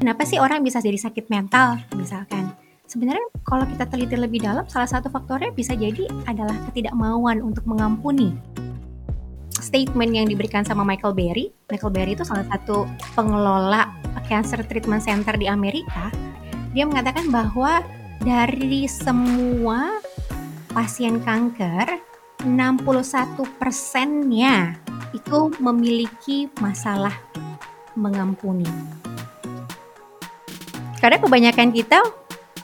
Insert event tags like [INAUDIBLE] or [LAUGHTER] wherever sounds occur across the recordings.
Kenapa sih orang bisa jadi sakit mental misalkan? Sebenarnya kalau kita teliti lebih dalam, salah satu faktornya bisa jadi adalah ketidakmauan untuk mengampuni. Statement yang diberikan sama Michael Berry, Michael Berry itu salah satu pengelola cancer treatment center di Amerika. Dia mengatakan bahwa dari semua pasien kanker, 61 persennya itu memiliki masalah mengampuni. Karena kebanyakan kita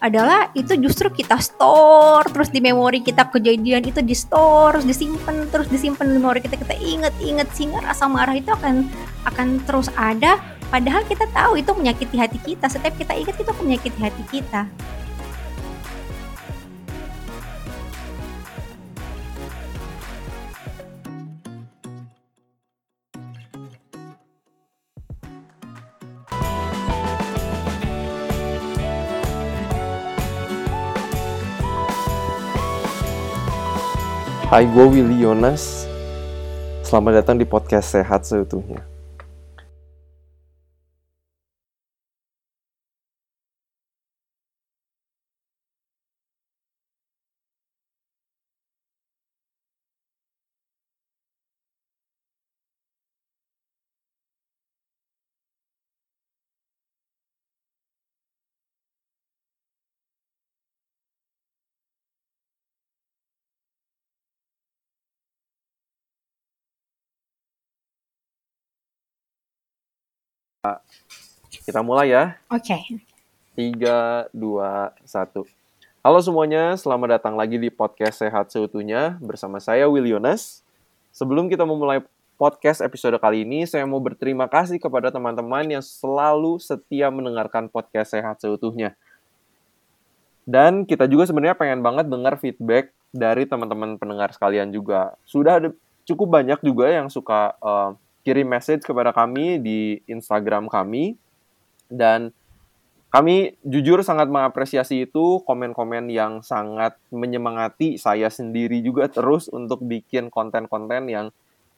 adalah itu justru kita store terus di memori kita kejadian itu di store terus disimpan terus disimpan di memori kita kita inget inget sehingga rasa marah itu akan akan terus ada. Padahal kita tahu itu menyakiti hati kita setiap kita ingat itu menyakiti hati kita Hai, gue Willy Yonas. Selamat datang di podcast Sehat Seutuhnya. Kita mulai ya. oke 3, 2, 1. Halo semuanya, selamat datang lagi di podcast Sehat Seutuhnya bersama saya Will Yonas. Sebelum kita memulai podcast episode kali ini, saya mau berterima kasih kepada teman-teman yang selalu setia mendengarkan podcast Sehat Seutuhnya. Dan kita juga sebenarnya pengen banget dengar feedback dari teman-teman pendengar sekalian juga. Sudah ada cukup banyak juga yang suka eh, kirim message kepada kami di Instagram kami dan kami jujur sangat mengapresiasi itu komen-komen yang sangat menyemangati saya sendiri juga terus untuk bikin konten-konten yang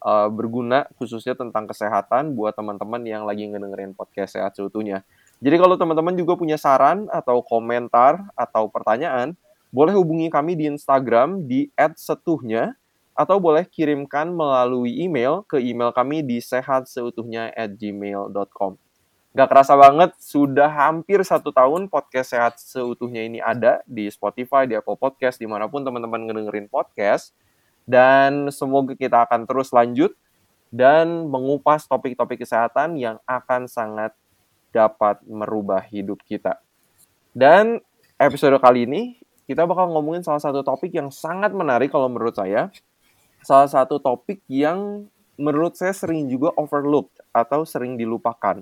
uh, berguna khususnya tentang kesehatan buat teman-teman yang lagi ngedengerin podcast sehat seutuhnya. Jadi kalau teman-teman juga punya saran atau komentar atau pertanyaan, boleh hubungi kami di Instagram di @setuhnya atau boleh kirimkan melalui email ke email kami di sehatseutuhnya@gmail.com. Gak kerasa banget, sudah hampir satu tahun podcast Sehat Seutuhnya ini ada di Spotify, di Apple Podcast, di mana pun teman-teman ngedengerin podcast. Dan semoga kita akan terus lanjut dan mengupas topik-topik kesehatan yang akan sangat dapat merubah hidup kita. Dan episode kali ini kita bakal ngomongin salah satu topik yang sangat menarik kalau menurut saya. Salah satu topik yang menurut saya sering juga overlooked atau sering dilupakan.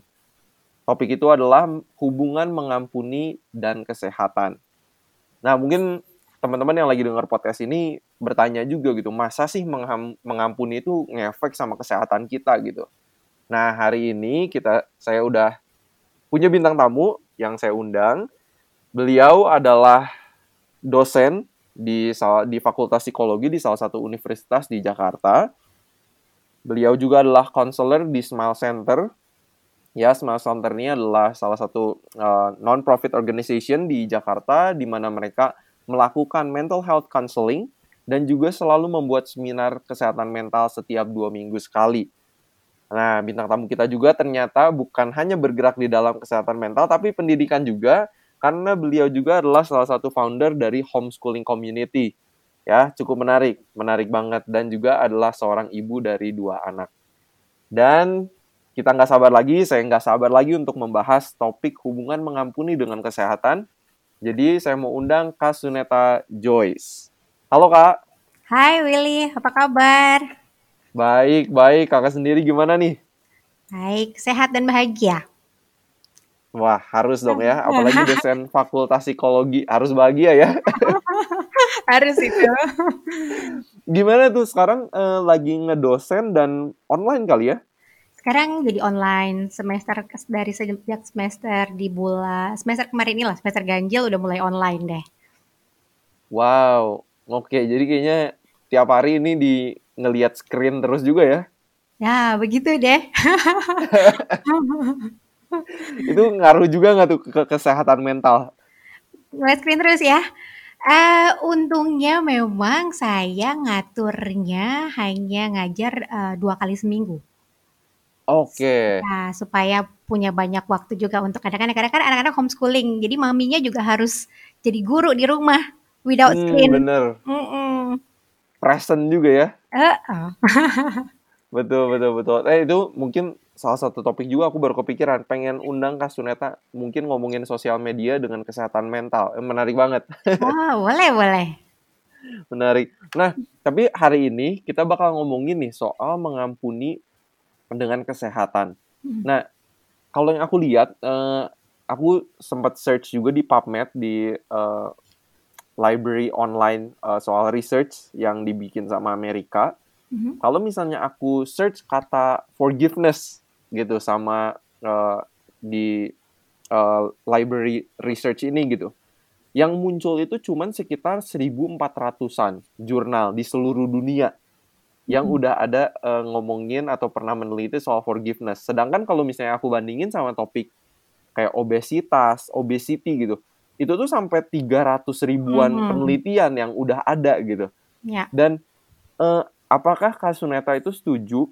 Topik itu adalah hubungan mengampuni dan kesehatan. Nah, mungkin teman-teman yang lagi dengar podcast ini bertanya juga gitu, masa sih mengampuni itu ngefek sama kesehatan kita gitu. Nah, hari ini kita saya udah punya bintang tamu yang saya undang. Beliau adalah dosen di di Fakultas Psikologi di salah satu universitas di Jakarta. Beliau juga adalah konselor di Smile Center Ya, Smile Center ini adalah salah satu uh, non-profit organization di Jakarta di mana mereka melakukan mental health counseling dan juga selalu membuat seminar kesehatan mental setiap dua minggu sekali. Nah, bintang tamu kita juga ternyata bukan hanya bergerak di dalam kesehatan mental, tapi pendidikan juga, karena beliau juga adalah salah satu founder dari homeschooling community. Ya, cukup menarik, menarik banget, dan juga adalah seorang ibu dari dua anak. Dan kita nggak sabar lagi, saya nggak sabar lagi untuk membahas topik hubungan mengampuni dengan kesehatan. Jadi saya mau undang Kak Suneta Joyce. Halo Kak. Hai Willy, apa kabar? Baik, baik. Kakak sendiri gimana nih? Baik, sehat dan bahagia. Wah, harus dong ya. Apalagi [LAUGHS] dosen fakultas psikologi. Harus bahagia ya. [LAUGHS] harus itu. Gimana tuh sekarang eh, lagi ngedosen dan online kali ya? sekarang jadi online semester dari sejak semester di bulan semester kemarin inilah semester ganjil udah mulai online deh. Wow, oke. Jadi kayaknya tiap hari ini di ngelihat screen terus juga ya? Ya, begitu deh. [LAUGHS] [LAUGHS] itu ngaruh juga nggak tuh ke kesehatan mental? Mulai screen terus ya. Uh, untungnya memang saya ngaturnya hanya ngajar uh, dua kali seminggu. Oke. Nah, supaya punya banyak waktu juga untuk anak-anak. Karena kan anak-anak homeschooling, jadi maminya juga harus jadi guru di rumah without Hmm, screen. bener. Mm-mm. Present juga ya. Uh-uh. [LAUGHS] Betul, betul, betul. Eh itu mungkin salah satu topik juga aku baru kepikiran pengen undang Kak Suneta mungkin ngomongin sosial media dengan kesehatan mental. Eh, menarik banget. [LAUGHS] Oh, boleh, boleh. Menarik. Nah, tapi hari ini kita bakal ngomongin nih soal mengampuni dengan kesehatan. Hmm. Nah, kalau yang aku lihat, eh, aku sempat search juga di PubMed di eh, library online eh, soal research yang dibikin sama Amerika. Mhm. Kalau misalnya aku search kata forgiveness gitu sama eh, di eh, library research ini gitu, yang muncul itu cuman sekitar 1.400-an jurnal di seluruh dunia yang Mhm. udah ada eh, ngomongin atau pernah meneliti soal forgiveness. Sedangkan kalau misalnya aku bandingin sama topik kayak obesitas, obesity gitu, itu tuh sampai 300 ribuan Hmm. penelitian yang udah ada gitu. Ya. Dan eh, apakah Kak Suneta itu setuju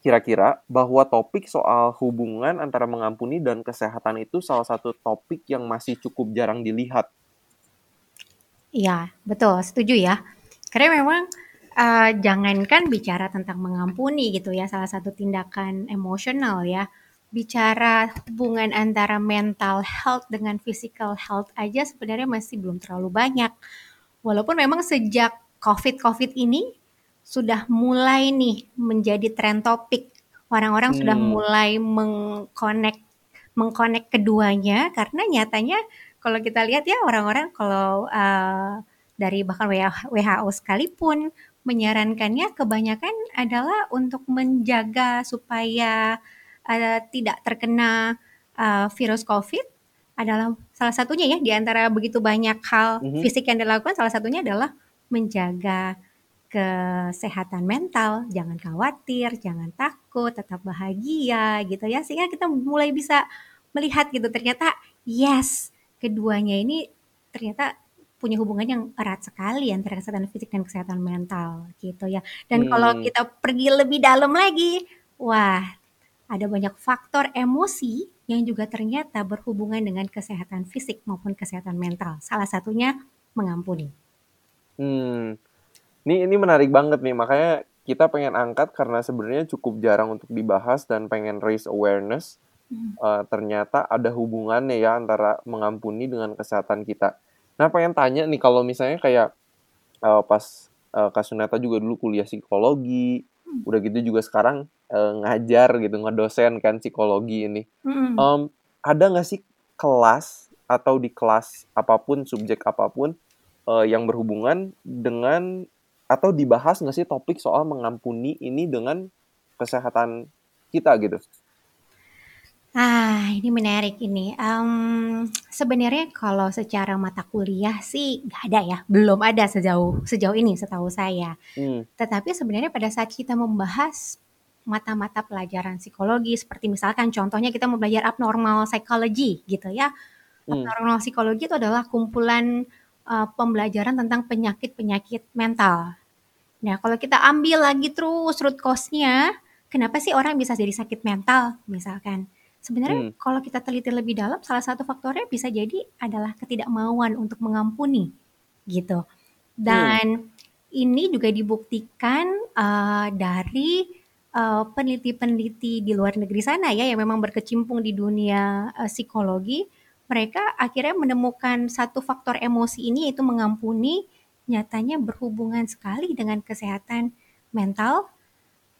kira-kira bahwa topik soal hubungan antara mengampuni dan kesehatan itu salah satu topik yang masih cukup jarang dilihat? Iya, betul, setuju ya. Karena memang uh, jangankan bicara tentang mengampuni gitu ya, salah satu tindakan emosional ya. Bicara hubungan antara mental health dengan physical health aja sebenarnya masih belum terlalu banyak. Walaupun memang sejak COVID-COVID ini sudah mulai nih menjadi tren topik. Orang-orang sudah Hmm. mulai mengkonek mengkonek keduanya karena nyatanya kalau kita lihat ya orang-orang kalau uh, dari bahkan WHO sekalipun menyarankannya kebanyakan adalah untuk menjaga supaya uh, tidak terkena uh, virus COVID adalah salah satunya ya di antara begitu banyak hal Mhm. fisik yang dilakukan salah satunya adalah menjaga kesehatan mental, jangan khawatir, jangan takut, tetap bahagia gitu ya. Sehingga kita mulai bisa melihat gitu ternyata yes, keduanya ini ternyata punya hubungan yang erat sekali antara kesehatan fisik dan kesehatan mental gitu ya. Dan kalau Hmm. kita pergi lebih dalam lagi, wah, ada banyak faktor emosi yang juga ternyata berhubungan dengan kesehatan fisik maupun kesehatan mental. Salah satunya mengampuni. Hmm. Ini ini menarik banget nih, makanya kita pengen angkat karena sebenarnya cukup jarang untuk dibahas dan pengen raise awareness. Hmm. Eh, ternyata ada hubungannya ya antara mengampuni dengan kesehatan kita. Nah, pengen tanya nih kalau misalnya kayak eh, pas eh, Kak Suneta juga dulu kuliah psikologi, Hmm. udah gitu juga sekarang eh, ngajar gitu, ngedosen kan psikologi ini. Mm-mm. Em, ada nggak sih kelas atau di kelas apa pun, subjek apa pun eh, yang berhubungan dengan atau dibahas nggak sih topik soal mengampuni ini dengan kesehatan kita gitu? Ah, ini menarik ini. Em, sebenarnya kalau secara mata kuliah sih nggak ada ya, belum ada sejauh sejauh ini setahu saya. Hmm. Tetapi sebenarnya pada saat kita membahas mata-mata pelajaran psikologi, seperti misalkan contohnya kita mau belajar abnormal psychology gitu ya. Hmm. Abnormal psychology itu adalah kumpulan eh, pembelajaran tentang penyakit-penyakit mental. Nah, kalau kita ambil lagi terus root cause-nya, kenapa sih orang bisa jadi sakit mental misalkan? Sebenarnya Hmm. kalau kita teliti lebih dalam, salah satu faktornya bisa jadi adalah ketidakmauan untuk mengampuni gitu. Hmm. Dan ini juga dibuktikan eh, dari eh, peneliti-peneliti di luar negeri sana ya yang memang berkecimpung di dunia eh, psikologi, mereka akhirnya menemukan satu faktor emosi ini yaitu mengampuni nyatanya berhubungan sekali dengan kesehatan mental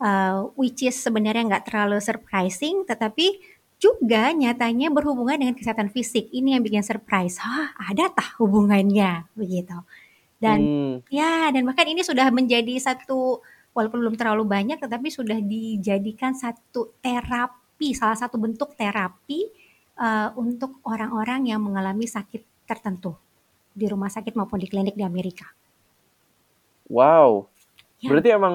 uh, which is sebenarnya nggak terlalu surprising, tetapi juga nyatanya berhubungan dengan kesehatan fisik. Ini yang bikin surprise. Hah, ada tah hubungannya begitu. Dan Hmm. ya, dan bahkan ini sudah menjadi satu walaupun belum terlalu banyak, tetapi sudah dijadikan satu terapi, salah satu bentuk terapi uh, untuk orang-orang yang mengalami sakit tertentu di rumah sakit maupun di klinik di Amerika. Wow. Ya. Berarti emang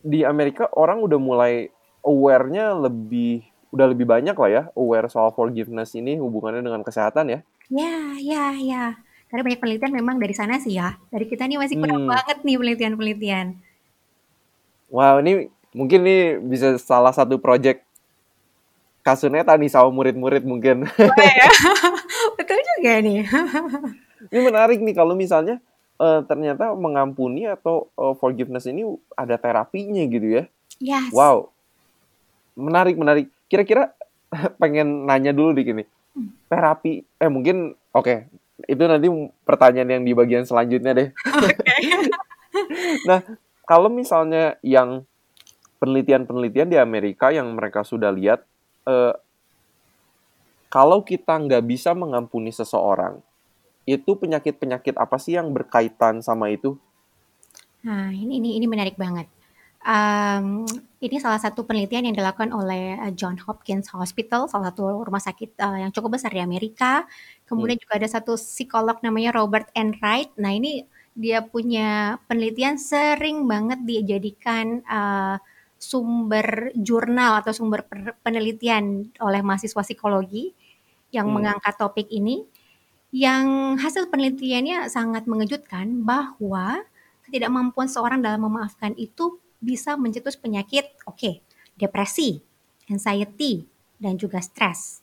di Amerika orang udah mulai aware-nya lebih udah lebih banyak lah ya aware soal forgiveness ini hubungannya dengan kesehatan ya. Ya, ya, ya. Karena banyak penelitian memang dari sana sih ya. Dari kita nih masih kurang Hmm. banget nih penelitian-penelitian. Wow, ini mungkin nih bisa salah satu project Kasuneta nih sama murid-murid mungkin. Boleh ya? [LAUGHS] Betul juga nih. [LAUGHS] ini menarik nih kalau misalnya eh, ternyata mengampuni atau eh, forgiveness ini ada terapinya gitu ya. Yes. Wow, menarik menarik. Kira-kira [LAUGHS] pengen nanya dulu di gini. Hmm. Terapi, eh mungkin oke itu nanti pertanyaan yang di bagian selanjutnya deh. Oke. [LAUGHS] Nah, kalau misalnya yang penelitian-penelitian di Amerika yang mereka sudah lihat, eh, kalau kita nggak bisa mengampuni seseorang, itu penyakit-penyakit apa sih yang berkaitan sama itu? Nah, ini ini ini menarik banget. Um, ini salah satu penelitian yang dilakukan oleh uh, John Hopkins Hospital, salah satu rumah sakit uh, yang cukup besar di Amerika. Kemudian juga ada satu psikolog namanya Robert Enright. Nah, ini dia punya penelitian sering banget dijadikan uh, sumber jurnal atau sumber penelitian oleh mahasiswa psikologi yang Hmm. mengangkat topik ini. Yang hasil penelitiannya sangat mengejutkan bahwa ketidakmampuan seorang dalam memaafkan itu bisa mencetus penyakit, oke, depresi, anxiety, dan juga stres.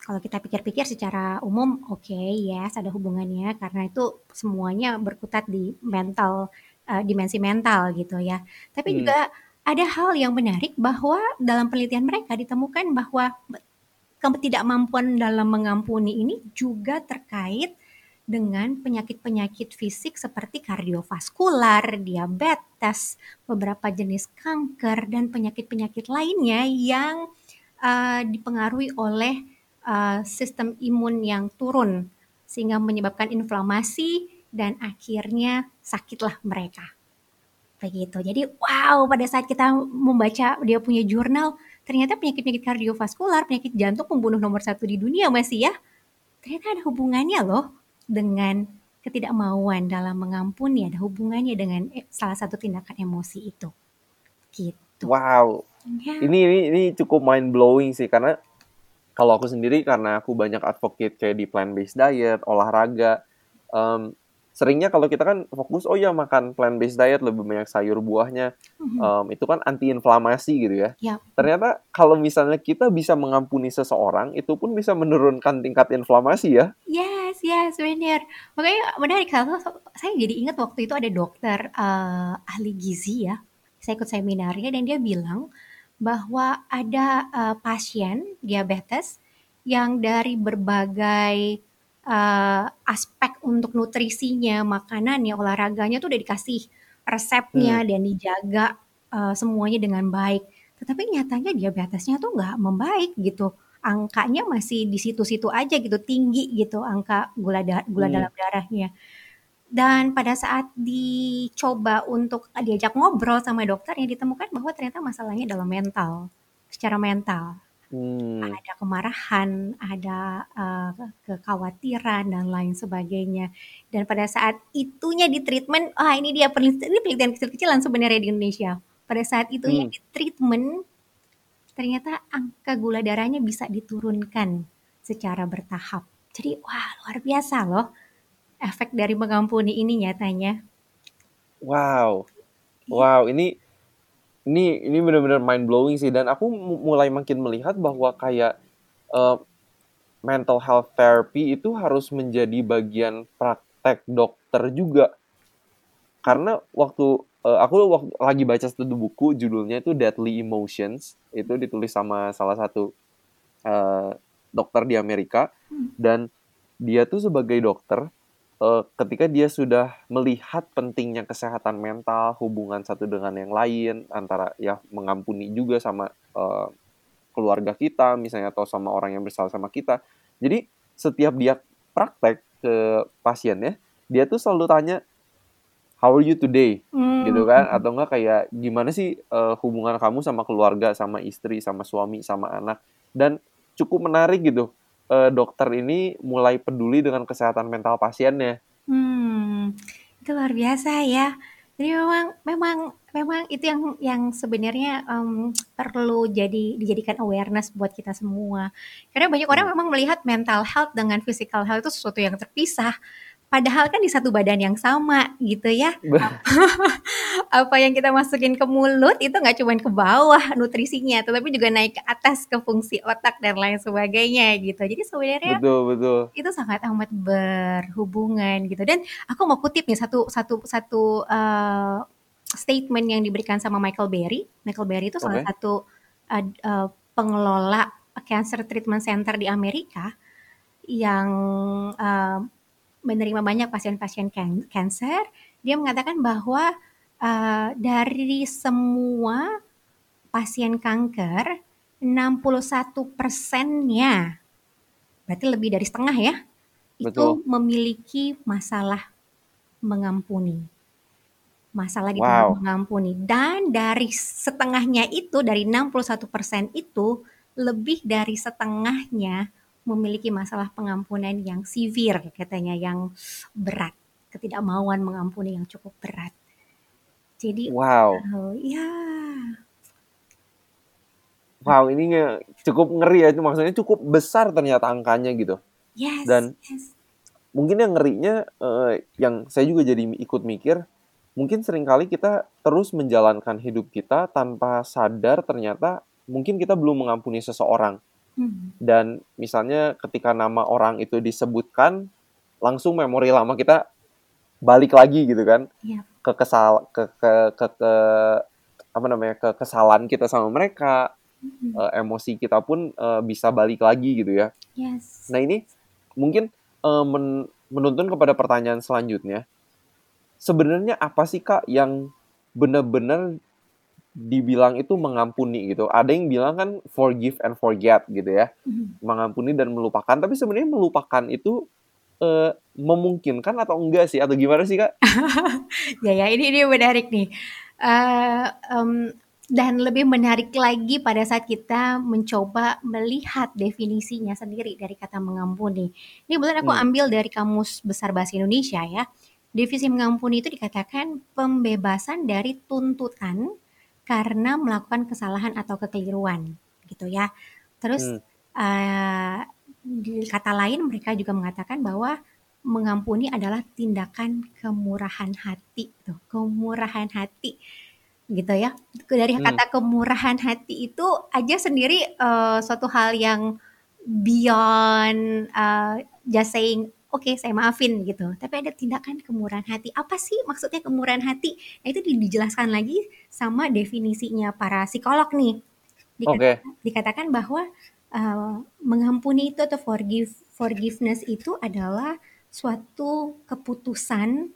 Kalau kita pikir-pikir secara umum, oke, yes, ada hubungannya karena itu semuanya berkutat di mental, eh, dimensi mental gitu ya. Tapi Hmm. juga ada hal yang menarik bahwa dalam penelitian mereka ditemukan bahwa ketidakmampuan dalam mengampuni ini juga terkait dengan penyakit-penyakit fisik seperti kardiovaskular, diabetes, beberapa jenis kanker, dan penyakit-penyakit lainnya yang uh, dipengaruhi oleh uh, sistem imun yang turun, sehingga menyebabkan inflamasi dan akhirnya sakitlah mereka. Begitu. Jadi, wow, pada saat kita membaca dia punya jurnal, ternyata penyakit-penyakit kardiovaskular, penyakit jantung pembunuh nomor satu di dunia masih ya, ternyata ada hubungannya loh dengan ketidakmauan dalam mengampuni ada hubungannya dengan eh, salah satu tindakan emosi itu. Gitu. Wow, Ya. ini ini ini cukup mind blowing sih karena kalau aku sendiri karena aku banyak advocate kayak di plant based diet, olahraga, em, seringnya kalau kita kan fokus oh ya makan plant based diet lebih banyak sayur buahnya, Mhm. em, itu kan anti inflamasi gitu ya. Ya. Ternyata kalau misalnya kita bisa mengampuni seseorang itu pun bisa menurunkan tingkat inflamasi ya. Yes, yes, benar. Makanya menarik. Saya, saya jadi ingat waktu itu ada dokter eh, ahli gizi ya. Saya ikut seminarnya dan dia bilang bahwa ada eh, pasien diabetes yang dari berbagai eh, aspek untuk nutrisinya, makanannya, olahraganya tuh udah dikasih resepnya dan dijaga eh, semuanya dengan baik. Tetapi nyatanya diabetesnya tuh nggak membaik gitu angkanya masih di situ-situ aja gitu tinggi gitu angka gula da- gula Hmm. dalam darahnya. Dan pada saat dicoba untuk diajak ngobrol sama dokternya ditemukan bahwa ternyata masalahnya dalam mental, secara mental. Hmm. Ada kemarahan, ada eh, kekhawatiran dan lain sebagainya. Dan pada saat itunya di treatment, ah ini dia penelitian, ini penelitian kecil-kecilan sebenarnya di Indonesia. Pada saat itunya Hmm. di treatment ternyata angka gula darahnya bisa diturunkan secara bertahap. Jadi wah luar biasa loh efek dari mengampuni ini nyatanya. Wow, wow, ini ini ini benar-benar mind blowing sih. Dan aku mu- mulai makin melihat bahwa kayak eh, mental health therapy itu harus menjadi bagian praktek dokter juga. Karena waktu eh, aku waktu lagi baca satu buku judulnya itu Deadly Emotions. Itu ditulis sama salah satu eh, dokter di Amerika. Hmm. dan dia tuh sebagai dokter eh, ketika dia sudah melihat pentingnya kesehatan mental hubungan satu dengan yang lain antara ya mengampuni juga sama eh, keluarga kita misalnya atau sama orang yang bersalah sama kita. Jadi setiap dia praktek ke pasiennya dia tuh selalu tanya how are you today? Hmm. gitu kan? Atau enggak kayak gimana sih eh, hubungan kamu sama keluarga sama istri sama suami sama anak? Dan cukup menarik gitu eh, dokter ini mulai peduli dengan kesehatan mental pasiennya Hmm, itu luar biasa ya. Jadi memang memang memang itu yang yang sebenarnya um, perlu jadi dijadikan awareness buat kita semua. Karena banyak orang Hmm. memang melihat mental health dengan physical health itu sesuatu yang terpisah. Padahal kan di satu badan yang sama gitu ya. [LAUGHS] Apa yang kita masukin ke mulut itu nggak cuma ke bawah nutrisinya, tetapi juga naik ke atas ke fungsi otak dan lain sebagainya gitu. Jadi sebenarnya Betul, betul. itu sangat amat berhubungan gitu. Dan aku mau kutip nih satu satu satu uh, statement yang diberikan sama Michael Berry. Michael Berry itu salah Oke. satu uh, uh, pengelola cancer treatment center di Amerika yang uh, menerima banyak pasien-pasien cancer. Dia mengatakan bahwa uh, dari semua pasien kanker 61 persennya berarti lebih dari setengah ya itu Betul. memiliki masalah mengampuni masalah di Wow. mengampuni dan dari setengahnya itu dari 61% itu lebih dari setengahnya memiliki masalah pengampunan yang severe katanya yang berat ketidakmauan mengampuni yang cukup berat jadi Wow. oh, ya Wow, ini cukup ngeri ya. Maksudnya cukup besar ternyata angkanya gitu. yes Dan yes mungkin yang ngerinya eh, yang saya juga jadi ikut mikir, mungkin sering kali kita terus menjalankan hidup kita tanpa sadar ternyata mungkin kita belum mengampuni seseorang. Hmm, Dan misalnya ketika nama orang itu disebutkan, langsung memori lama kita balik lagi gitu kan. Iya. ke kesal ke ke ke, ke- apa namanya ke kesalahan kita sama mereka. Hmm, eh, emosi kita pun eh, bisa balik lagi gitu ya. Yes. Nah ini mungkin eh, men- menuntun kepada pertanyaan selanjutnya. Sebenarnya apa sih kak yang benar-benar dibilang itu mengampuni gitu ada yang bilang kan forgive and forget gitu ya Hmm. mengampuni dan melupakan tapi sebenarnya melupakan itu eh, memungkinkan atau enggak sih atau gimana sih kak [LAUGHS] Ya ya ini ini menarik nih. Eh, em, dan lebih menarik lagi pada saat kita mencoba melihat definisinya sendiri dari kata mengampuni. Ini kebetulan aku Hmm. ambil dari kamus besar bahasa Indonesia ya. Definisi mengampuni itu dikatakan pembebasan dari tuntutan karena melakukan kesalahan atau kekeliruan gitu ya. Terus Hmm. eh, di kata lain mereka juga mengatakan bahwa mengampuni adalah tindakan kemurahan hati tuh kemurahan hati gitu ya dari Hmm. kata kemurahan hati itu aja sendiri eh, suatu hal yang beyond eh, just saying oke saya maafin gitu. Tapi ada tindakan kemurahan hati. Apa sih maksudnya kemurahan hati? Nah itu di- dijelaskan lagi sama definisinya para psikolog nih. Dikata- oke. dikatakan bahwa uh, mengampuni itu atau forgive forgiveness itu adalah suatu keputusan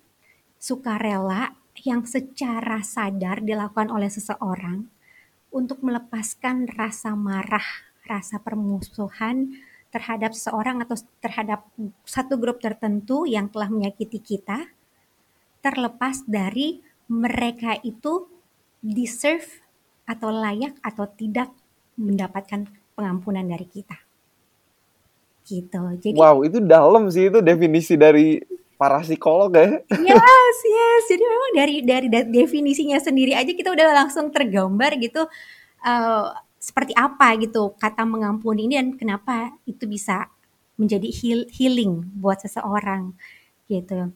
sukarela yang secara sadar dilakukan oleh seseorang untuk melepaskan rasa marah, rasa permusuhan terhadap seseorang atau terhadap satu grup tertentu yang telah menyakiti kita, terlepas dari mereka itu deserve atau layak atau tidak mendapatkan pengampunan dari kita. Gitu. Jadi wow itu dalam sih itu definisi dari para psikolog ya yes, yes. Jadi memang dari dari da- definisinya sendiri aja kita udah langsung tergambar gitu eh, seperti apa gitu kata mengampuni ini dan kenapa itu bisa menjadi heal- healing buat seseorang gitu.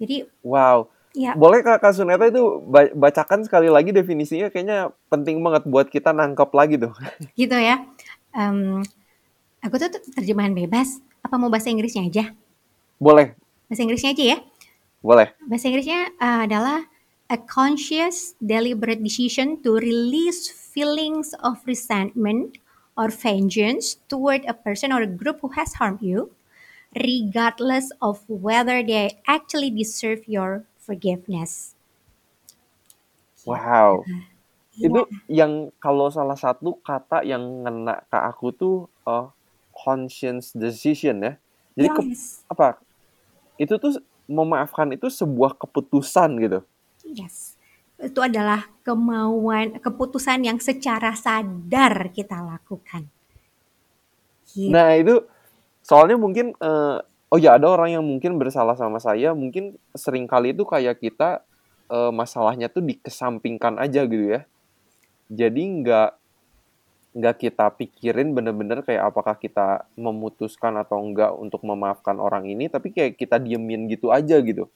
Jadi wow ya boleh kak Kak Suneta itu ba- bacakan sekali lagi definisinya kayaknya penting banget buat kita nangkep lagi tuh [LAUGHS] gitu ya. Em, aku tuh tuh terjemahan bebas. Apa mau bahasa Inggrisnya aja? boleh Bahasa Inggrisnya aja ya. boleh Bahasa Inggrisnya uh, adalah a conscious deliberate decision to release feelings of resentment or vengeance toward a person or a group who has harmed you regardless of whether they actually deserve your forgiveness. wow Iya. itu yang kalau salah satu kata yang ngena ke aku tuh eh, conscious decision ya jadi ke- yes. apa itu tuh memaafkan itu sebuah keputusan gitu Yes. Itu adalah kemauan, keputusan yang secara sadar kita lakukan. Gitu. Nah itu soalnya mungkin eh, oh ya ada orang yang mungkin bersalah sama saya mungkin sering kali itu kayak kita uh, masalahnya tuh dikesampingkan aja gitu ya. Jadi nggak nggak kita pikirin bener-bener kayak apakah kita memutuskan atau enggak untuk memaafkan orang ini, tapi kayak kita diemin gitu aja gitu.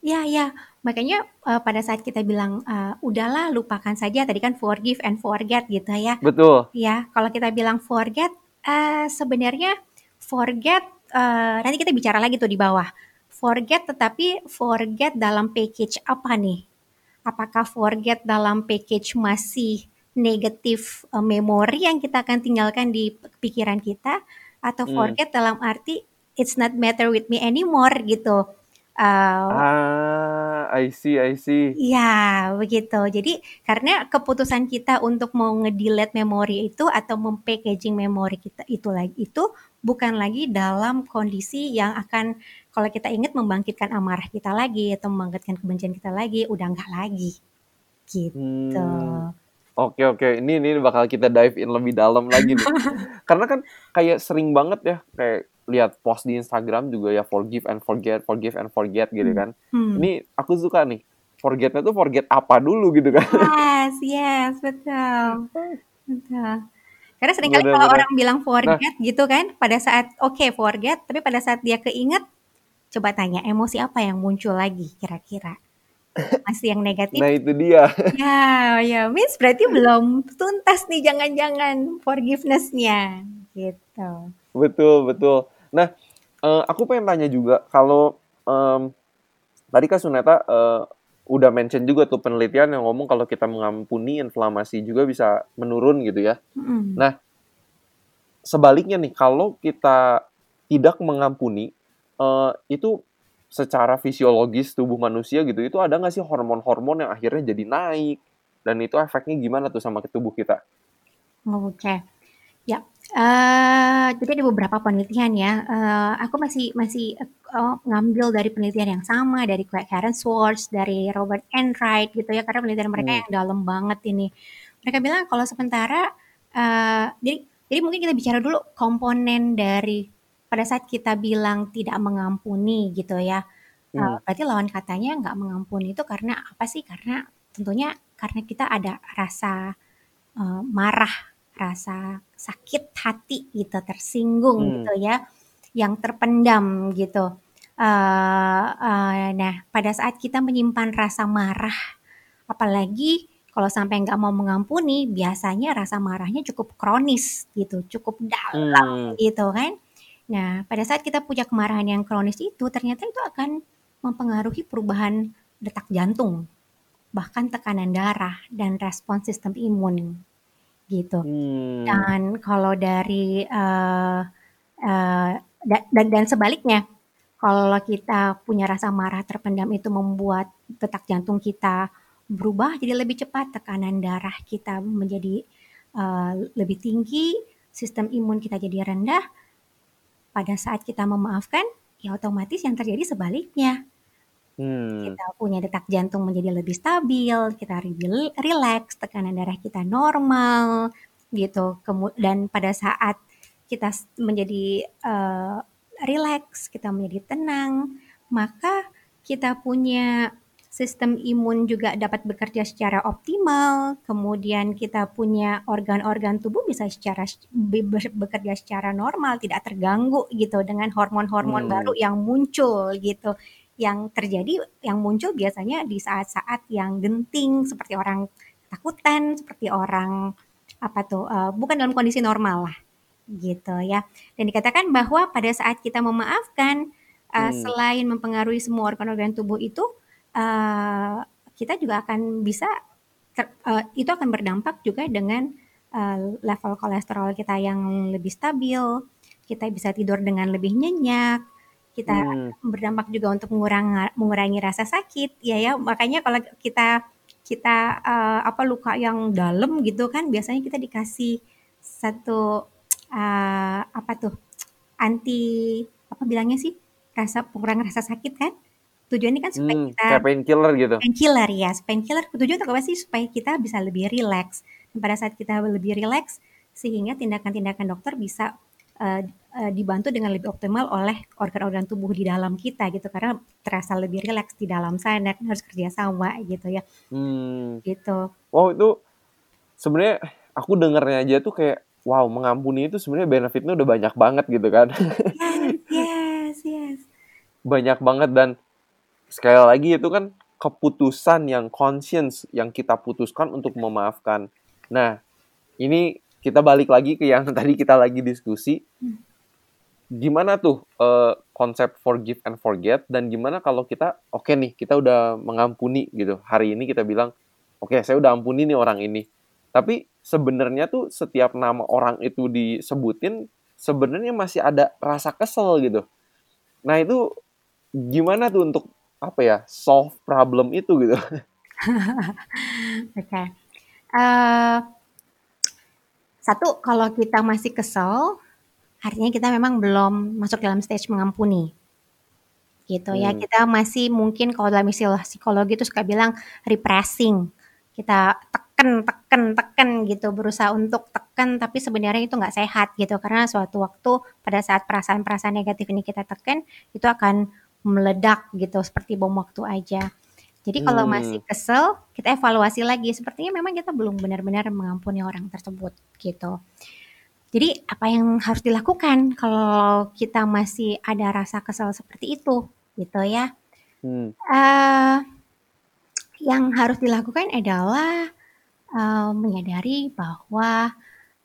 Ya, ya. Makanya uh, pada saat kita bilang uh, udahlah lupakan saja tadi kan forgive and forget gitu ya. Betul. Ya, kalau kita bilang forget uh, sebenarnya forget uh, nanti kita bicara lagi tuh di bawah. Forget tetapi forget dalam package apa nih? Apakah forget dalam package masih negatif uh, memori yang kita akan tinggalkan di pikiran kita atau Hmm. forget dalam arti it's not matter with me anymore gitu. Uh, Ah, I see, I see. Iya, begitu. Jadi karena keputusan kita untuk mau nge-delete memori itu atau mem-packaging memori kita itu lagi itu bukan lagi dalam kondisi yang akan kalau kita ingat membangkitkan amarah kita lagi atau membangkitkan kebencian kita lagi, udah nggak lagi. Gitu. Hmm. Oke oke, ini ini bakal kita dive in lebih dalam lagi nih. [LAUGHS] Karena kan kayak sering banget ya kayak lihat post di Instagram juga ya forgive and forget, forgive and forget gitu kan. Hmm. Ini aku suka nih. Forgetnya tuh forget apa dulu gitu kan. Yes, yes, betul. Betul. Karena sering kali kalau orang bilang forget gitu kan, pada saat oke forget, tapi pada saat dia keinget, coba tanya emosi apa yang muncul lagi kira-kira? Masih yang negatif? Nah itu dia. Ya, ya, means berarti belum tuntas nih jangan-jangan forgiveness-nya gitu. Betul betul. Nah eh, aku pengen tanya juga kalau em, tadi kan Suneta eh, udah mention juga tuh penelitian yang ngomong kalau kita mengampuni inflamasi juga bisa menurun gitu ya. Mm-mm. Nah, sebaliknya nih, kalau kita tidak mengampuni, eh, itu secara fisiologis tubuh manusia gitu, itu ada nggak sih hormon-hormon yang akhirnya jadi naik? Dan itu efeknya gimana tuh sama ke tubuh kita? Oke. Ya, eh jadi ada beberapa penelitian ya. Eh, aku masih masih eh, ngambil dari penelitian yang sama dari Craig Swartz, dari Robert Enright gitu ya, karena penelitian mereka Hmm. yang dalam banget ini. Mereka bilang kalau sementara eh jadi jadi mungkin kita bicara dulu komponen dari pada saat kita bilang tidak mengampuni gitu ya. Hmm. berarti lawan katanya nggak mengampuni itu karena apa sih? Karena tentunya karena kita ada rasa eh, marah, rasa sakit hati gitu, tersinggung Hmm. gitu ya, yang terpendam gitu. Eh, eh, nah, pada saat kita menyimpan rasa marah, apalagi kalau sampai nggak mau mengampuni, biasanya rasa marahnya cukup kronis gitu, cukup dalam Hmm. gitu kan. Nah, pada saat kita punya kemarahan yang kronis itu, ternyata itu akan mempengaruhi perubahan detak jantung, bahkan tekanan darah dan respons sistem imun gitu. Hmm. Dan kalau dari eh, da- dan, dan sebaliknya, kalau kita punya rasa marah terpendam itu membuat detak jantung kita berubah jadi lebih cepat, tekanan darah kita menjadi eh, lebih tinggi, sistem imun kita jadi rendah. Pada saat kita memaafkan, ya otomatis yang terjadi sebaliknya Hmm. kita punya detak jantung menjadi lebih stabil, kita rileks, tekanan darah kita normal, gitu. Dan pada saat kita menjadi eh, rileks, kita menjadi tenang, maka kita punya sistem imun juga dapat bekerja secara optimal, kemudian kita punya organ-organ tubuh bisa secara be- be- bekerja secara normal, tidak terganggu gitu dengan hormon-hormon Hmm. baru yang muncul gitu yang terjadi yang muncul biasanya di saat-saat yang genting seperti orang takutan seperti orang apa tuh eh, bukan dalam kondisi normal lah gitu ya dan dikatakan bahwa pada saat kita memaafkan eh, Hmm. selain mempengaruhi semua organ-organ tubuh itu eh, kita juga akan bisa ter- eh, itu akan berdampak juga dengan eh, level kolesterol kita yang lebih stabil kita bisa tidur dengan lebih nyenyak kita Hmm. berdampak juga untuk mengurangi mengurangi rasa sakit ya ya makanya kalau kita kita eh, apa luka yang dalam gitu kan biasanya kita dikasih satu eh, apa tuh anti apa bilangnya sih rasa pengurangan rasa sakit kan tujuannya kan supaya Hmm. kita Kayak painkiller gitu. painkiller ya painkiller tujuan untuk apa sih supaya kita bisa lebih rileks dan pada saat kita lebih rileks sehingga tindakan-tindakan dokter bisa uh, uh, dibantu dengan lebih optimal oleh organ-organ tubuh di dalam kita gitu karena terasa lebih rileks di dalam sana kan harus kerja sama gitu ya hmm. gitu wow itu sebenarnya aku dengarnya aja tuh kayak wow mengampuni itu sebenarnya benefitnya udah banyak banget gitu kan yes yes yes banyak banget dan sekali lagi itu kan keputusan yang conscience yang kita putuskan untuk memaafkan. Nah, ini kita balik lagi ke yang [LAUGHS] tadi kita lagi diskusi. Gimana tuh uh, konsep forgive and forget dan gimana kalau kita oke okay nih, kita udah mengampuni gitu. Hari ini kita bilang, "Oke, okay, saya udah ampuni nih orang ini." Tapi sebenarnya tuh setiap nama orang itu disebutin sebenarnya masih ada rasa kesel gitu. Nah, itu gimana tuh untuk apa ya solve problem itu gitu. [LAUGHS] [LAUGHS] Oke. Okay. Uh, eh, satu kalau kita masih kesel, artinya kita memang belum masuk dalam stage mengampuni. Gitu ya. Hmm. Kita masih mungkin kalau dalam istilah psikologi itu suka bilang repressing. Kita tekan, tekan, tekan gitu, berusaha untuk tekan, tapi sebenarnya itu nggak sehat gitu, karena suatu waktu pada saat perasaan-perasaan negatif ini kita tekan, itu akan meledak gitu seperti bom waktu aja. Jadi kalau hmm. masih kesel, kita evaluasi lagi. Sepertinya memang kita belum benar-benar mengampuni orang tersebut gitu. Jadi apa yang harus dilakukan kalau kita masih ada rasa kesel seperti itu, gitu ya? Hmm. Uh, yang harus dilakukan adalah uh, menyadari bahwa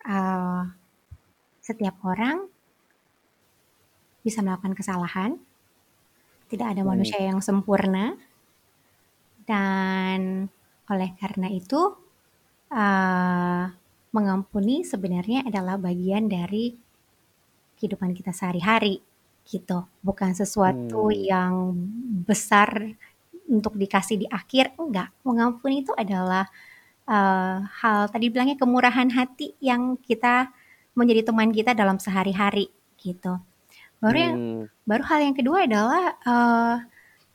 uh, setiap orang bisa melakukan kesalahan, tidak ada hmm. manusia yang sempurna. Dan oleh karena itu, uh, mengampuni sebenarnya adalah bagian dari kehidupan kita sehari-hari gitu. Bukan sesuatu hmm. yang besar untuk dikasih di akhir, enggak. Mengampuni itu adalah uh, hal tadi bilangnya kemurahan hati yang kita menjadi teman kita dalam sehari-hari gitu. Baru yang hmm. baru hal yang kedua adalah uh,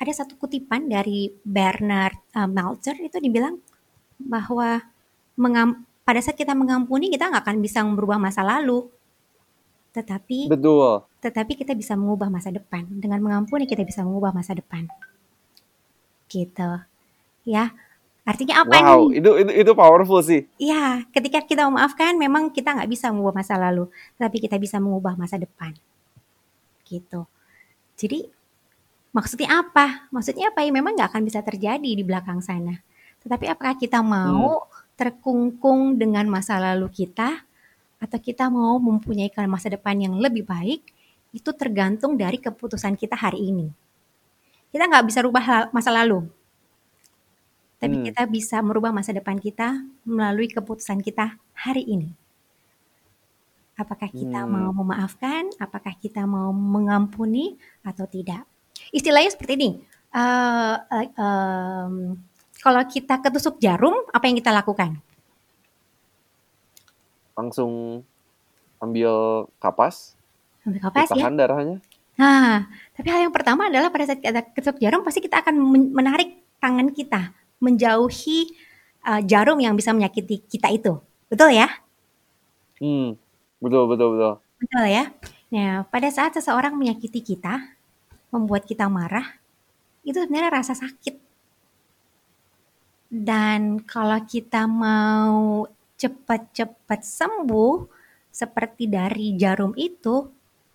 ada satu kutipan dari Bernard uh, Meltzer itu dibilang bahwa mengam, pada saat kita mengampuni kita nggak akan bisa merubah masa lalu, tetapi betul. Tetapi kita bisa mengubah masa depan dengan mengampuni kita bisa mengubah masa depan, gitu, ya. Artinya apa wow, nih? itu itu itu powerful sih. Iya, ketika kita memaafkan, memang kita nggak bisa mengubah masa lalu, tapi kita bisa mengubah masa depan gitu. Jadi maksudnya apa? Maksudnya apa ya memang nggak akan bisa terjadi di belakang sana. Tetapi apakah kita mau hmm. terkungkung dengan masa lalu kita atau kita mau mempunyai masa depan yang lebih baik? Itu tergantung dari keputusan kita hari ini. Kita nggak bisa rubah masa lalu, tapi hmm. kita bisa merubah masa depan kita melalui keputusan kita hari ini. Apakah kita hmm. mau memaafkan? Apakah kita mau mengampuni atau tidak? Istilahnya seperti ini. Uh, uh, um, kalau kita ketusuk jarum, apa yang kita lakukan? Langsung ambil kapas. Ambil kapas ya. darahnya. Nah, tapi hal yang pertama adalah pada saat kita ketusuk jarum, pasti kita akan menarik tangan kita menjauhi uh, jarum yang bisa menyakiti kita itu. Betul ya? Hmm. Betul, betul, betul. Betul ya. Nah, pada saat seseorang menyakiti kita, membuat kita marah, itu sebenarnya rasa sakit. Dan kalau kita mau cepat-cepat sembuh, seperti dari jarum itu,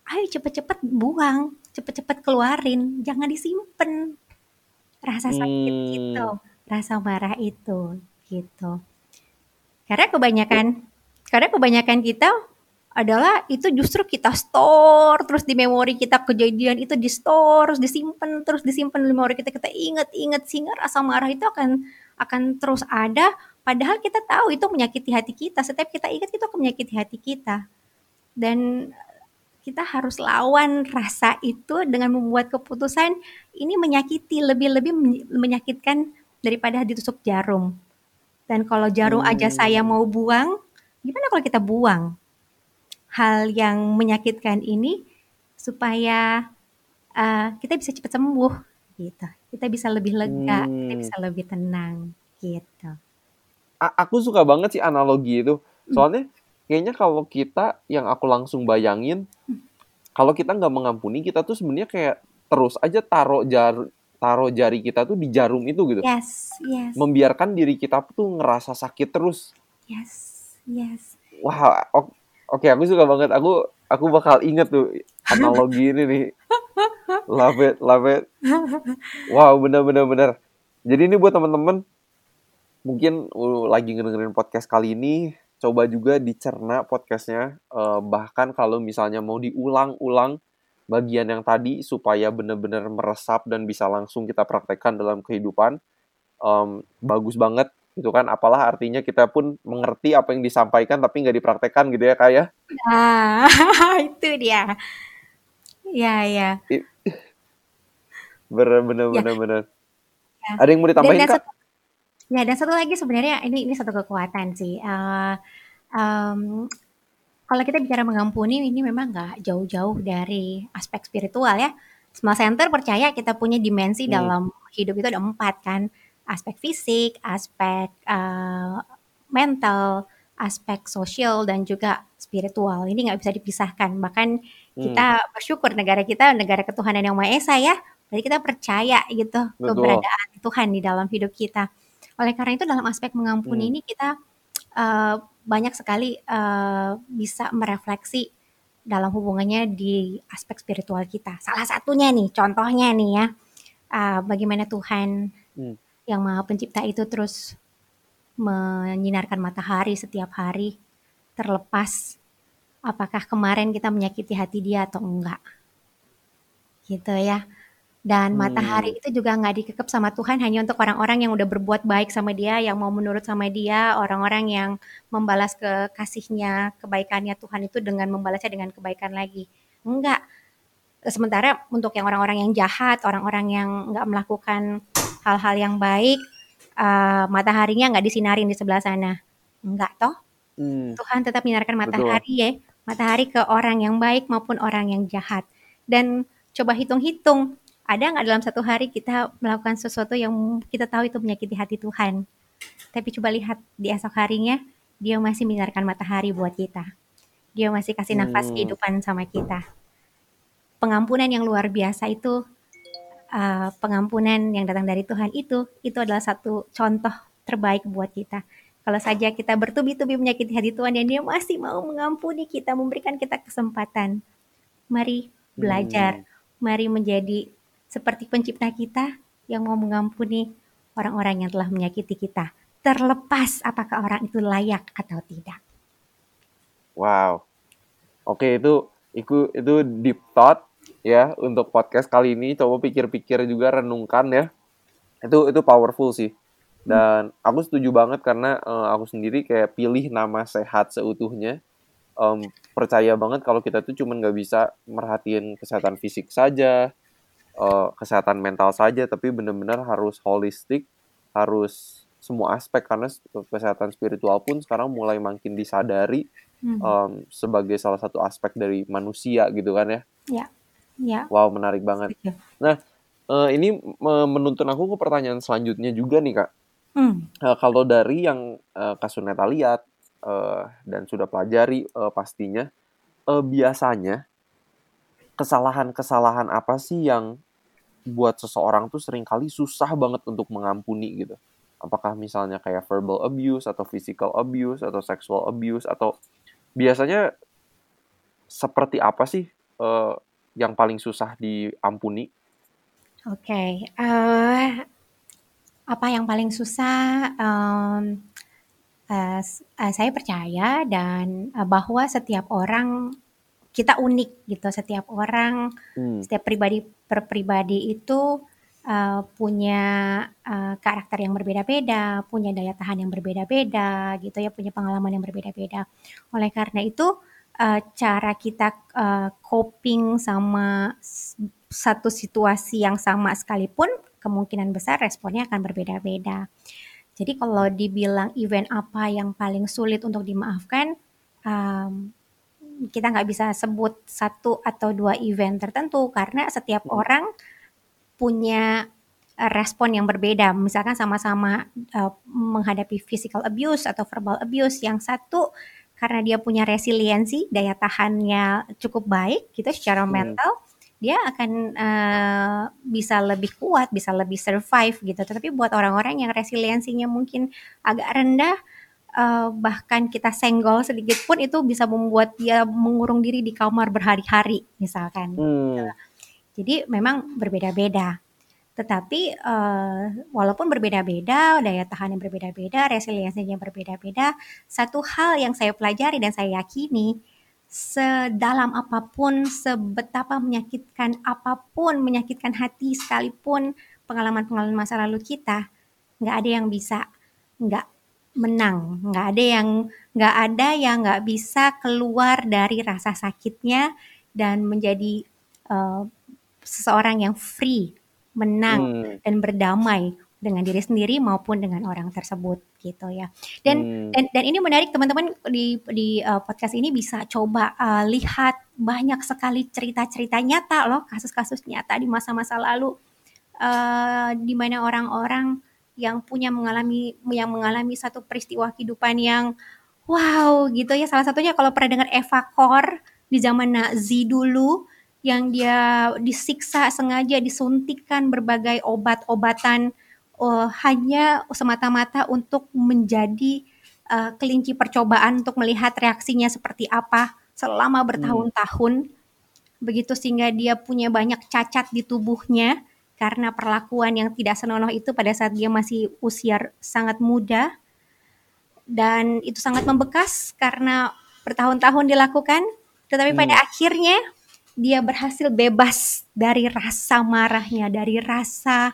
ayo cepat-cepat buang, cepat-cepat keluarin, jangan disimpan. Rasa sakit hmm. itu, rasa marah itu, gitu. Karena kebanyakan, karena kebanyakan kita adalah itu justru kita store terus di memori kita kejadian itu di store terus disimpan terus disimpan di memori kita. Kita ingat-ingat sehingga rasa marah itu akan akan terus ada. Padahal kita tahu itu menyakiti hati kita. Setiap kita ingat itu akan menyakiti hati kita. Dan kita harus lawan rasa itu dengan membuat keputusan ini menyakiti lebih-lebih menyakitkan daripada ditusuk jarum. Dan kalau jarum hmm. aja saya mau buang gimana kalau kita buang hal yang menyakitkan ini supaya uh, kita bisa cepat sembuh gitu. Kita bisa lebih lega, hmm. kita bisa lebih tenang gitu. A aku suka banget sih analogi itu. Hmm. Soalnya kayaknya kalau kita yang aku langsung bayangin kalau kita nggak mengampuni kita tuh sebenarnya kayak terus aja taruh jar taruh jari kita tuh di jarum itu gitu Yes, yes, membiarkan diri kita tuh ngerasa sakit terus yes, yes. wah o- oke aku suka banget. Aku aku bakal inget tuh analogi ini nih. Love it love it. Wow bener bener bener. Jadi ini buat teman-teman mungkin uh, lagi ngedengerin podcast kali ini coba juga dicerna podcastnya. Eh, bahkan kalau misalnya mau diulang-ulang bagian yang tadi supaya bener-bener meresap dan bisa langsung kita praktekkan dalam kehidupan em, bagus banget gitu kan apalah artinya kita pun mengerti apa yang disampaikan tapi nggak dipraktekkan gitu ya kak ya Ah, [LAUGHS] itu dia. Ya, ya. bener bener Ya. bener bener Ya. ada yang mau Dan, ditambahin dan kak satu, ya, dan satu lagi sebenarnya ini ini satu kekuatan sih. Eh, em, kalau kita bicara mengampuni ini memang nggak jauh-jauh dari aspek spiritual ya. Small Center percaya kita punya dimensi Hmm. dalam hidup itu ada empat kan. Aspek fisik, aspek eh, mental, aspek sosial dan juga spiritual. Ini nggak bisa dipisahkan. Bahkan Hmm, kita bersyukur negara kita negara ketuhanan yang Maha Esa ya. Jadi kita percaya gitu betul keberadaan Tuhan di dalam hidup kita. Oleh karena itu dalam aspek mengampuni Hmm, ini kita eh, banyak sekali eh, bisa merefleksi dalam hubungannya di aspek spiritual kita. Salah satunya nih, contohnya nih ya, eh, bagaimana Tuhan hmm, yang Maha Pencipta itu terus menyinarkan matahari setiap hari, terlepas apakah kemarin kita menyakiti hati dia atau enggak, gitu ya. Dan matahari hmm, itu juga nggak dikekep sama Tuhan hanya untuk orang-orang yang udah berbuat baik sama dia, yang mau menurut sama dia, orang-orang yang membalas ke kasihnya, kebaikannya Tuhan itu dengan membalasnya dengan kebaikan lagi. Enggak. Sementara untuk yang orang-orang yang jahat, orang-orang yang nggak melakukan hal-hal yang baik, eh, mataharinya nggak disinarin di sebelah sana. Enggak toh. hmm, Tuhan tetap menyinarkan betul matahari ya, matahari ke orang yang baik maupun orang yang jahat. Dan coba hitung-hitung, ada nggak dalam satu hari kita melakukan sesuatu yang kita tahu itu menyakiti hati Tuhan. Tapi coba lihat di esok harinya, dia masih menyinarkan matahari buat kita. Dia masih kasih nafas hmm, kehidupan sama kita. Pengampunan yang luar biasa itu, uh, pengampunan yang datang dari Tuhan itu, itu adalah satu contoh terbaik buat kita. Kalau saja kita bertubi-tubi menyakiti hati Tuhan dan dia masih mau mengampuni kita, memberikan kita kesempatan. Mari belajar, hmm. mari menjadi seperti pencipta kita yang mau mengampuni orang-orang yang telah menyakiti kita. Terlepas apakah orang itu layak atau tidak. wow oke itu itu itu deep thought ya untuk podcast kali ini. Coba pikir-pikir juga renungkan ya. Itu itu powerful sih. Dan aku setuju banget karena eh, aku sendiri kayak pilih nama sehat seutuhnya. Em, percaya banget kalau kita tuh cuman nggak bisa merhatiin kesehatan fisik saja eh, kesehatan mental saja tapi benar-benar harus holistik harus semua aspek. Karena kesehatan spiritual pun sekarang mulai makin disadari Hmm. em, sebagai salah satu aspek dari manusia gitu kan ya. Ya, ya, wow menarik banget setuju. nah eh, ini me- menuntun aku ke pertanyaan selanjutnya juga nih kak Hmm. Eh, kalau dari yang eh, Kak Suneta lihat dan sudah pelajari pastinya biasanya kesalahan-kesalahan apa sih yang buat seseorang tuh sering kali susah banget untuk mengampuni gitu. Apakah misalnya kayak verbal abuse atau physical abuse atau sexual abuse atau biasanya seperti apa sih eh, yang paling susah diampuni? Oke, eh, apa yang paling susah? Eh, s- eh, saya percaya dan eh, bahwa setiap orang kita unik gitu. Setiap orang, Hmm, setiap pribadi per pribadi itu eh, punya eh, karakter yang berbeda-beda, punya daya tahan yang berbeda-beda, gitu ya, punya pengalaman yang berbeda-beda. Oleh karena itu, eh, cara kita eh, coping sama satu situasi yang sama sekalipun, kemungkinan besar responnya akan berbeda-beda. Jadi kalau dibilang event apa yang paling sulit untuk dimaafkan, em, kita nggak bisa sebut satu atau dua event tertentu karena setiap hmm, orang punya respon yang berbeda. Misalkan sama-sama eh, menghadapi physical abuse atau verbal abuse, yang satu karena dia punya resiliensi, daya tahannya cukup baik gitu secara Hmm. mental, dia akan uh, bisa lebih kuat, bisa lebih survive gitu. Tetapi buat orang-orang yang resiliensinya mungkin agak rendah, uh, bahkan kita senggol sedikit pun itu bisa membuat dia mengurung diri di kamar berhari-hari misalkan. Hmm. Jadi memang berbeda-beda. Tetapi uh, walaupun berbeda-beda, daya tahan yang berbeda-beda, resiliensinya berbeda-beda, satu hal yang saya pelajari dan saya yakini, sedalam apa pun, sebetapa menyakitkan apa pun, menyakitkan hati sekalipun pengalaman-pengalaman masa lalu kita, nggak ada yang bisa nggak menang, nggak ada yang nggak ada yang nggak bisa keluar dari rasa sakitnya dan menjadi uh, seseorang yang free menang Hmm. dan berdamai dengan diri sendiri maupun dengan orang tersebut gitu ya. Dan Hmm. dan dan ini menarik teman-teman di di uh, podcast ini bisa coba uh, lihat banyak sekali cerita-cerita nyata loh, kasus-kasus nyata di masa-masa lalu uh, di mana orang-orang yang punya mengalami yang mengalami satu peristiwa kehidupan yang wow gitu ya. Salah satunya kalau pernah dengar Eva Kor di zaman Nazi dulu yang dia disiksa sengaja disuntikkan berbagai obat-obatan uh, hanya semata-mata untuk menjadi uh, kelinci percobaan untuk melihat reaksinya seperti apa selama bertahun-tahun. Begitu sehingga dia punya banyak cacat di tubuhnya karena perlakuan yang tidak senonoh itu pada saat dia masih usia sangat muda. Dan itu sangat membekas karena bertahun-tahun dilakukan tetapi Hmm. pada akhirnya dia berhasil bebas dari rasa marahnya, dari rasa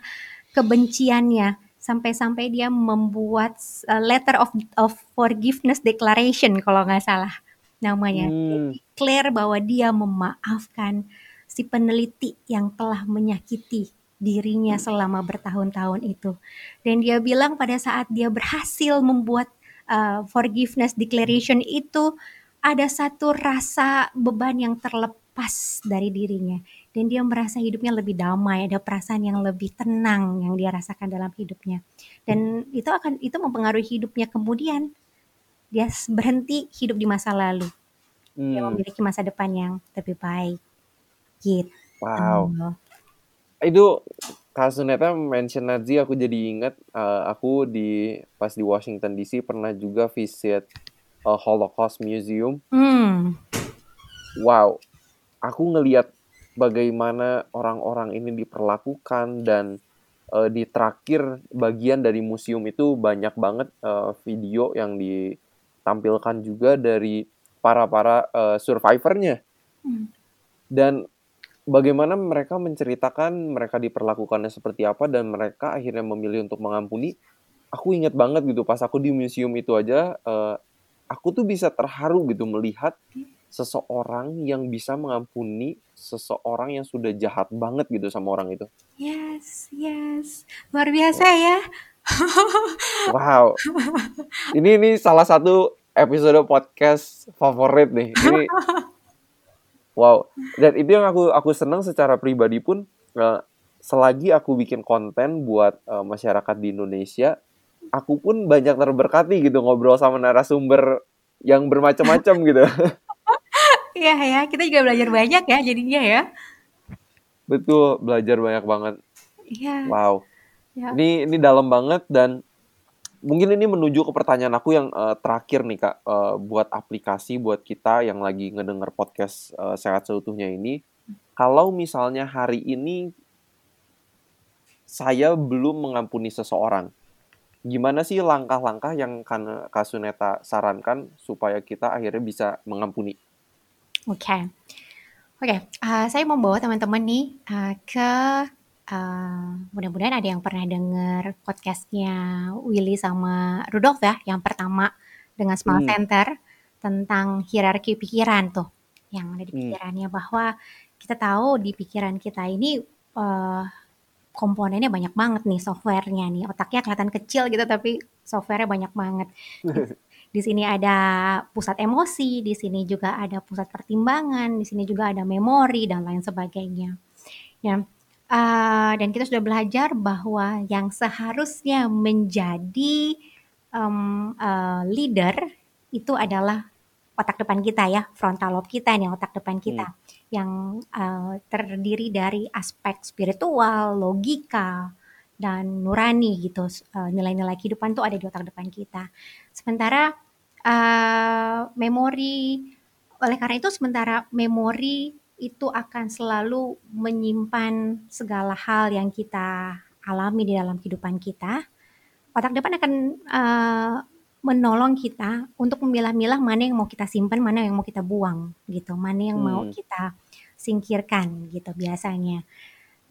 kebenciannya, sampai-sampai dia membuat uh, letter of of forgiveness declaration kalau nggak salah namanya. Hmm. declare bahwa dia memaafkan si peneliti yang telah menyakiti dirinya selama bertahun-tahun itu. Dan dia bilang pada saat dia berhasil membuat uh, forgiveness declaration itu ada satu rasa beban yang terlepas dari dirinya dan dia merasa hidupnya lebih damai, ada perasaan yang lebih tenang yang dia rasakan dalam hidupnya. Dan itu akan itu mempengaruhi hidupnya kemudian. Dia berhenti hidup di masa lalu. Dia Hmm. memiliki masa depan yang lebih baik. Gitu. Wow. Itu Kak Suneta mention Nazi aku jadi ingat eh, aku di pas di Washington DC pernah juga visit eh, Holocaust Museum. Hmm. Wow, aku ngelihat bagaimana orang-orang ini diperlakukan dan eh, di terakhir bagian dari museum itu banyak banget eh, video yang ditampilkan juga dari para-para eh, survivornya Hmm. dan bagaimana mereka menceritakan mereka diperlakukannya seperti apa dan mereka akhirnya memilih untuk mengampuni. Aku ingat banget gitu pas aku di museum itu aja eh, aku tuh bisa terharu gitu melihat seseorang yang bisa mengampuni seseorang yang sudah jahat banget gitu sama orang itu. Yes, yes. Luar biasa ya. [LAUGHS] Wow. Ini ini salah satu episode podcast favorit nih. Ini [LAUGHS] wow. Dan itu yang aku aku senang secara pribadi pun eh, selagi aku bikin konten buat eh, masyarakat di Indonesia, aku pun banyak terberkati gitu ngobrol sama narasumber yang bermacam-macam gitu. [LAUGHS] Iya ya, kita juga belajar banyak ya jadinya ya. Betul, belajar banyak banget. Iya. Wow. Ya. Ini ini dalam banget dan mungkin ini menuju ke pertanyaan aku yang eh, terakhir nih kak Eh, buat aplikasi buat kita yang lagi ngedenger podcast eh, sehat seutuhnya ini. Kalau misalnya hari ini saya belum mengampuni seseorang, gimana sih langkah-langkah yang Kak Suneta sarankan supaya kita akhirnya bisa mengampuni? Oke. Oke, uh, saya mau bawa teman-teman nih uh, ke uh, mudah-mudahan ada yang pernah dengar podcastnya Willy sama Rudolf ya, yang pertama dengan Small Hmm. Center tentang hierarki pikiran tuh, yang ada di Hmm. pikirannya bahwa kita tahu di pikiran kita ini uh, komponennya banyak banget nih softwarenya nih, otaknya kelihatan kecil gitu tapi softwarenya banyak banget. [LAUGHS] Di, sini ada pusat emosi, di sini juga ada pusat pertimbangan, di sini juga ada memori dan lain sebagainya. Ya, uh, dan kita sudah belajar bahwa yang seharusnya menjadi um, uh, leader itu adalah otak depan kita ya, frontal lobe kita nih, otak depan Hmm. kita yang uh, terdiri dari aspek spiritual, logika, dan nurani gitu. Uh, nilai-nilai kehidupan tuh ada di otak depan kita. Sementara uh, memori, oleh karena itu sementara memori itu akan selalu menyimpan segala hal yang kita alami di dalam kehidupan kita. Otak depan akan uh, menolong kita untuk memilah-milah mana yang mau kita simpan, mana yang mau kita buang gitu, mana yang mau Hmm. kita singkirkan gitu biasanya.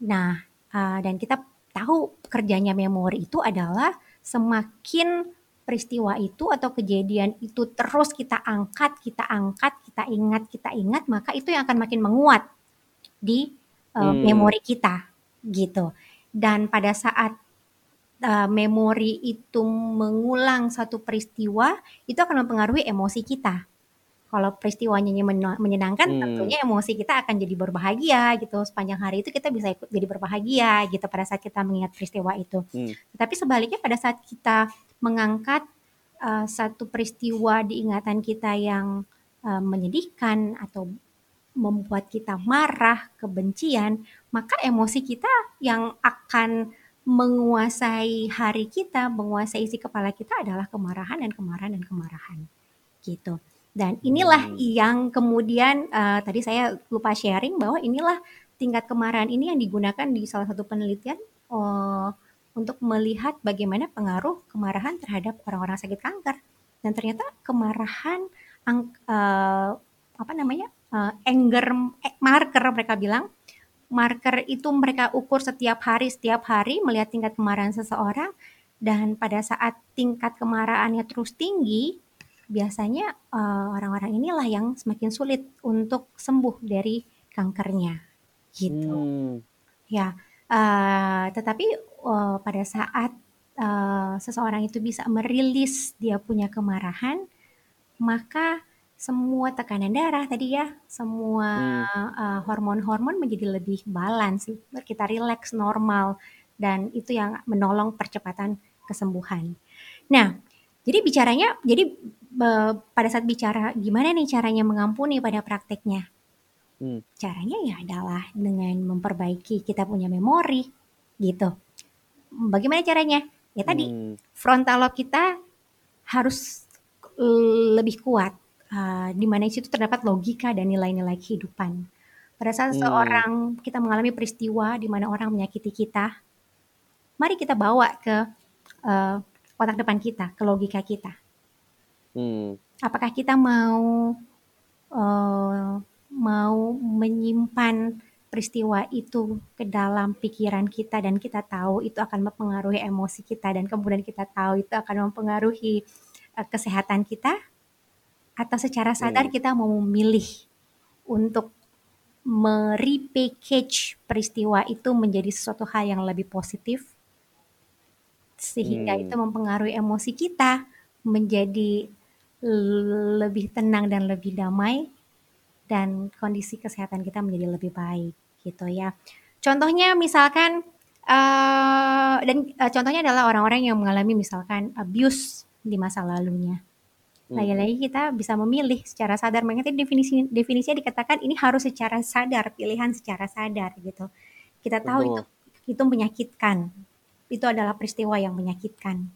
Nah, uh, dan kita tahu kerjanya memori itu adalah semakin peristiwa itu atau kejadian itu terus kita angkat, kita angkat, kita ingat, kita ingat, maka itu yang akan makin menguat di uh, Hmm. memori kita gitu. Dan pada saat uh, memori itu mengulang satu peristiwa, itu akan mempengaruhi emosi kita. Kalau peristiwanya men- menyenangkan, Hmm. tentunya emosi kita akan jadi berbahagia gitu. Sepanjang hari itu kita bisa ikut jadi berbahagia gitu pada saat kita mengingat peristiwa itu. Hmm. Tetapi sebaliknya pada saat kita mengangkat uh, satu peristiwa di ingatan kita yang uh, menyedihkan atau membuat kita marah, kebencian, maka emosi kita yang akan menguasai hari kita, menguasai isi kepala kita adalah kemarahan dan kemarahan dan kemarahan gitu. Dan inilah Hmm. yang kemudian uh, tadi saya lupa sharing bahwa inilah tingkat kemarahan ini yang digunakan di salah satu penelitian uh, untuk melihat bagaimana pengaruh kemarahan terhadap orang-orang sakit kanker. Dan ternyata kemarahan ang- uh, apa namanya uh, anger eh, marker mereka bilang marker itu mereka ukur setiap hari setiap hari melihat tingkat kemarahan seseorang dan pada saat tingkat kemarahannya terus tinggi biasanya uh, orang-orang inilah yang semakin sulit untuk sembuh dari kankernya gitu Hmm. ya uh, tetapi uh, pada saat uh, seseorang itu bisa merilis dia punya kemarahan maka semua tekanan darah tadi ya, semua Hmm. uh, hormon-hormon menjadi lebih balance, kita rileks normal dan itu yang menolong percepatan kesembuhan. Nah, jadi bicaranya, jadi pada saat bicara gimana nih caranya mengampuni pada prakteknya, Hmm. caranya ya adalah dengan memperbaiki kita punya memori gitu. Bagaimana caranya? Ya tadi Hmm. frontal lobe kita harus lebih kuat. Uh, di mana situ terdapat logika dan nilai-nilai kehidupan. Pada saat Hmm. seorang kita mengalami peristiwa di mana orang menyakiti kita, mari kita bawa ke uh, otak depan kita, ke logika kita. Hmm. Apakah kita mau uh, mau menyimpan peristiwa itu ke dalam pikiran kita dan kita tahu itu akan mempengaruhi emosi kita dan kemudian kita tahu itu akan mempengaruhi uh, kesehatan kita atau secara sadar Hmm. kita mau memilih untuk merepackage peristiwa itu menjadi sesuatu hal yang lebih positif sehingga Hmm. itu mempengaruhi emosi kita menjadi lebih tenang dan lebih damai dan kondisi kesehatan kita menjadi lebih baik gitu ya. Contohnya misalkan eh dan eh, contohnya adalah orang-orang yang mengalami misalkan abuse di masa lalunya. Hmm. Lagi-lagi kita bisa memilih secara sadar. Makanya tadi definisi definisinya dikatakan ini harus secara sadar, pilihan secara sadar gitu. Kita tahu itu itu menyakitkan. Itu adalah peristiwa yang menyakitkan.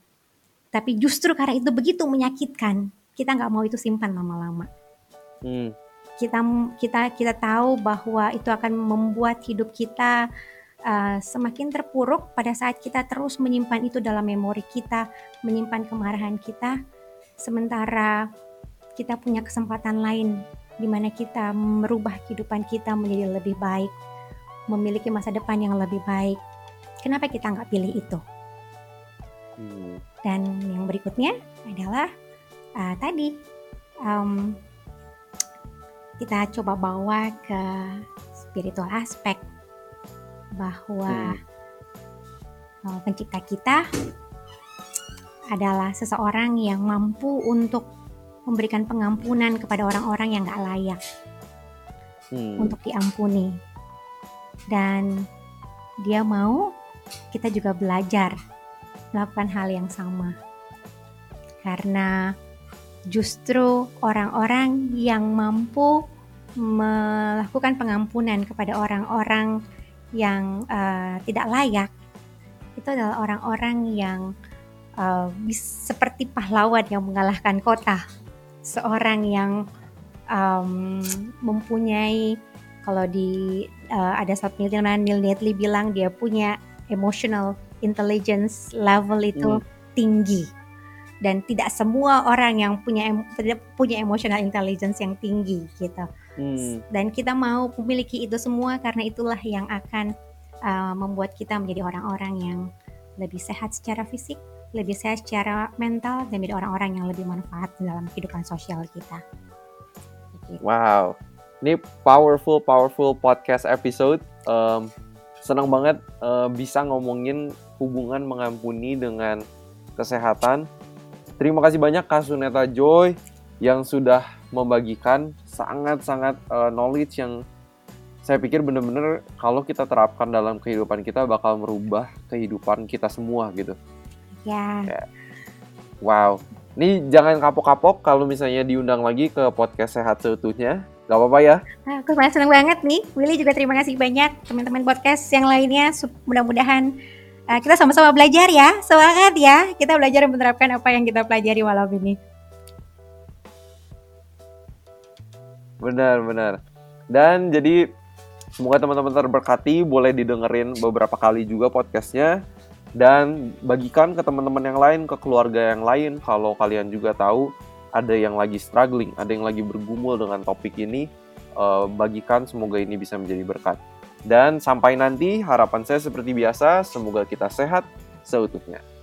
Tapi justru karena itu begitu menyakitkan, kita nggak mau itu simpan lama-lama. Hmm. Kita kita kita tahu bahwa itu akan membuat hidup kita uh, semakin terpuruk pada saat kita terus menyimpan itu dalam memori kita, menyimpan kemarahan kita, sementara kita punya kesempatan lain di mana kita merubah kehidupan kita menjadi lebih baik, memiliki masa depan yang lebih baik. Kenapa kita nggak pilih itu? Hmm. Dan yang berikutnya adalah uh, tadi um, kita coba bawa ke spiritual aspek bahwa Hmm. uh, pencipta kita adalah seseorang yang mampu untuk memberikan pengampunan kepada orang-orang yang gak layak Hmm. untuk diampuni. Dan dia mau kita juga belajar melakukan hal yang sama. Karena justru orang-orang yang mampu melakukan pengampunan kepada orang-orang yang uh, tidak layak. Itu adalah orang-orang yang uh, seperti pahlawan yang mengalahkan kota. Seorang yang um, mempunyai kalau di uh, ada satu penelitian Neil Netley bilang dia punya emotional intelligence level itu hmm. tinggi dan tidak semua orang yang punya punya emotional intelligence yang tinggi gitu. Hmm. Dan kita mau memiliki itu semua karena itulah yang akan uh, membuat kita menjadi orang-orang yang lebih sehat secara fisik, lebih sehat secara mental, dan menjadi orang-orang yang lebih manfaat dalam kehidupan sosial kita. Wow, ini powerful powerful podcast episode. Um, senang banget uh, bisa ngomongin hubungan mengampuni dengan kesehatan Terima kasih banyak Kak Suneta Joy yang sudah membagikan sangat-sangat uh, knowledge yang saya pikir benar-benar kalau kita terapkan dalam kehidupan kita bakal merubah kehidupan kita semua gitu. Ya. ya. Wow. Ini jangan kapok-kapok kalau misalnya diundang lagi ke podcast Sehat Seutuhnya. Gak apa-apa ya? Aku malah seneng banget nih. Willy juga terima kasih banyak teman-teman podcast yang lainnya. Mudah-mudahan uh, kita sama-sama belajar ya. Semangat ya. Kita belajar menerapkan apa yang kita pelajari malam ini. Benar, benar. Dan jadi semoga teman-teman terberkati, boleh didengerin beberapa kali juga podcastnya. Dan bagikan ke teman-teman yang lain, ke keluarga yang lain, kalau kalian juga tahu ada yang lagi struggling, ada yang lagi bergumul dengan topik ini, uh, bagikan semoga ini bisa menjadi berkat. Dan sampai nanti, harapan saya seperti biasa, semoga kita sehat seutuhnya.